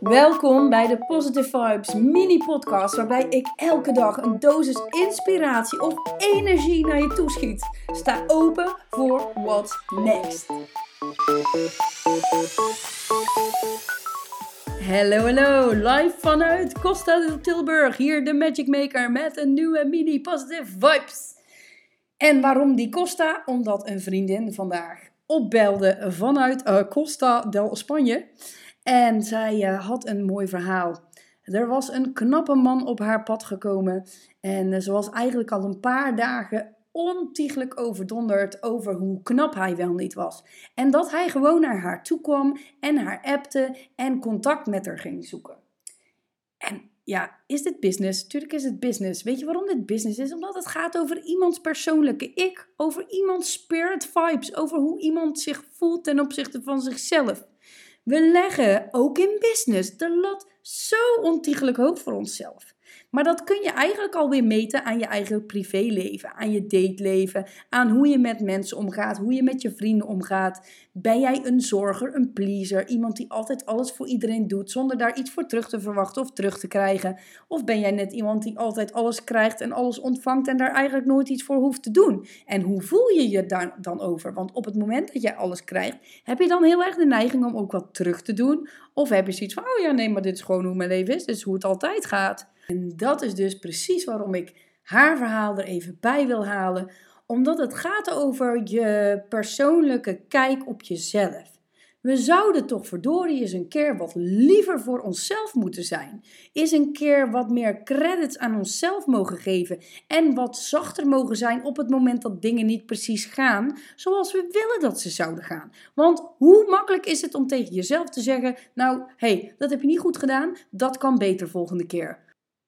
Welkom bij de Positive Vibes mini podcast waarbij ik elke dag een dosis inspiratie of energie naar je toeschiet. Sta open voor what's next. Hallo, hallo, live vanuit Costa Tilburg. Hier de Magic Maker met een nieuwe mini Positive Vibes. En waarom die Costa? Omdat een vriendin vandaag opbelde vanuit uh, Costa del Spanje. En zij uh, had een mooi verhaal. Er was een knappe man op haar pad gekomen. En uh, ze was eigenlijk al een paar dagen ontiegelijk overdonderd over hoe knap hij wel niet was. En dat hij gewoon naar haar toe kwam en haar appte en contact met haar ging zoeken. En ja, is dit business? Tuurlijk is het business. Weet je waarom dit business is? Omdat het gaat over iemands persoonlijke ik, over iemands spirit vibes, over hoe iemand zich voelt ten opzichte van zichzelf. We leggen ook in business de lat zo ontiegelijk hoog voor onszelf. Maar dat kun je eigenlijk alweer meten aan je eigen privéleven, aan je dateleven, aan hoe je met mensen omgaat, hoe je met je vrienden omgaat. Ben jij een zorger, een pleaser, iemand die altijd alles voor iedereen doet zonder daar iets voor terug te verwachten of terug te krijgen? Of ben jij net iemand die altijd alles krijgt en alles ontvangt en daar eigenlijk nooit iets voor hoeft te doen? En hoe voel je je daar dan over? Want op het moment dat jij alles krijgt, heb je dan heel erg de neiging om ook wat terug te doen? Of heb je zoiets van, oh ja, nee, maar dit is gewoon hoe mijn leven is, dit is hoe het altijd gaat. En dat is dus precies waarom ik haar verhaal er even bij wil halen, omdat het gaat over je persoonlijke kijk op jezelf. We zouden toch verdorie eens een keer wat liever voor onszelf moeten zijn. Eens een keer wat meer credits aan onszelf mogen geven. En wat zachter mogen zijn op het moment dat dingen niet precies gaan zoals we willen dat ze zouden gaan. Want hoe makkelijk is het om tegen jezelf te zeggen: Nou, hé, hey, dat heb je niet goed gedaan, dat kan beter volgende keer.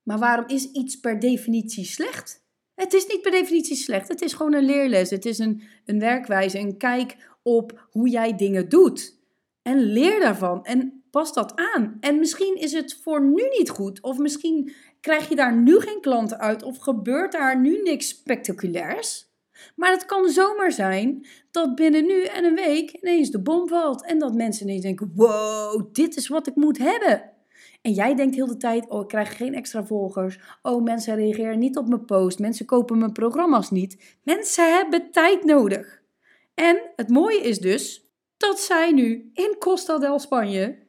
Maar waarom is iets per definitie slecht? Het is niet per definitie slecht. Het is gewoon een leerles. Het is een, een werkwijze, een kijk op hoe jij dingen doet. En leer daarvan en pas dat aan. En misschien is het voor nu niet goed. Of misschien krijg je daar nu geen klanten uit. Of gebeurt daar nu niks spectaculairs. Maar het kan zomaar zijn dat binnen nu en een week ineens de bom valt. En dat mensen ineens denken: wow, dit is wat ik moet hebben. En jij denkt heel de tijd: oh, ik krijg geen extra volgers. Oh, mensen reageren niet op mijn post. Mensen kopen mijn programma's niet. Mensen hebben tijd nodig. En het mooie is dus dat zij nu in Costa del Spanje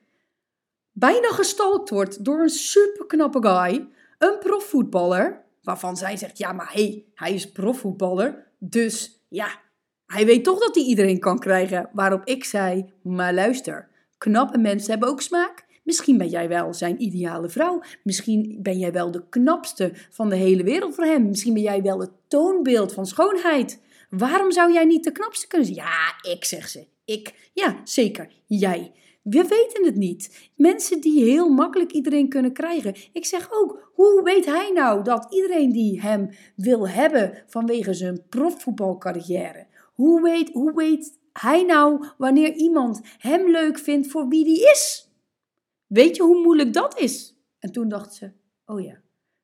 bijna gestalkt wordt door een superknappe guy, een profvoetballer, waarvan zij zegt: ja, maar hé, hey, hij is profvoetballer. Dus ja, hij weet toch dat hij iedereen kan krijgen. Waarop ik zei: maar luister, knappe mensen hebben ook smaak. Misschien ben jij wel zijn ideale vrouw. Misschien ben jij wel de knapste van de hele wereld voor hem. Misschien ben jij wel het toonbeeld van schoonheid. Waarom zou jij niet de knapste kunnen zijn? Ja, ik zeg ze. Ik. Ja, zeker. Jij. We weten het niet. Mensen die heel makkelijk iedereen kunnen krijgen. Ik zeg ook, hoe weet hij nou dat iedereen die hem wil hebben vanwege zijn profvoetbalcarrière? Hoe weet, hoe weet hij nou wanneer iemand hem leuk vindt voor wie die is? Weet je hoe moeilijk dat is? En toen dacht ze: Oh ja,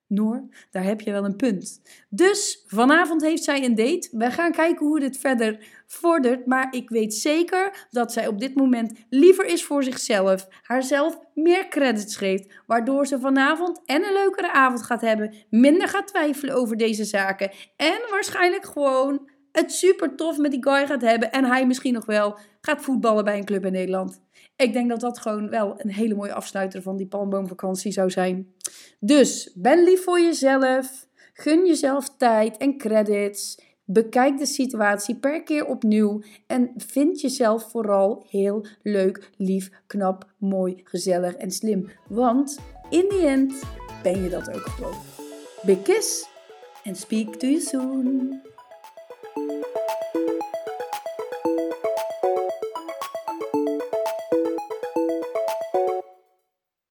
Noor, daar heb je wel een punt. Dus vanavond heeft zij een date. We gaan kijken hoe dit verder vordert. Maar ik weet zeker dat zij op dit moment liever is voor zichzelf. Haarzelf meer credits geeft. Waardoor ze vanavond en een leukere avond gaat hebben. Minder gaat twijfelen over deze zaken. En waarschijnlijk gewoon het super tof met die guy gaat hebben. En hij misschien nog wel gaat voetballen bij een club in Nederland. Ik denk dat dat gewoon wel een hele mooie afsluiter van die palmboomvakantie zou zijn. Dus ben lief voor jezelf. Gun jezelf tijd en credits. Bekijk de situatie per keer opnieuw en vind jezelf vooral heel leuk, lief, knap, mooi, gezellig en slim. Want in the end ben je dat ook gewoon. Big kiss and speak to you soon.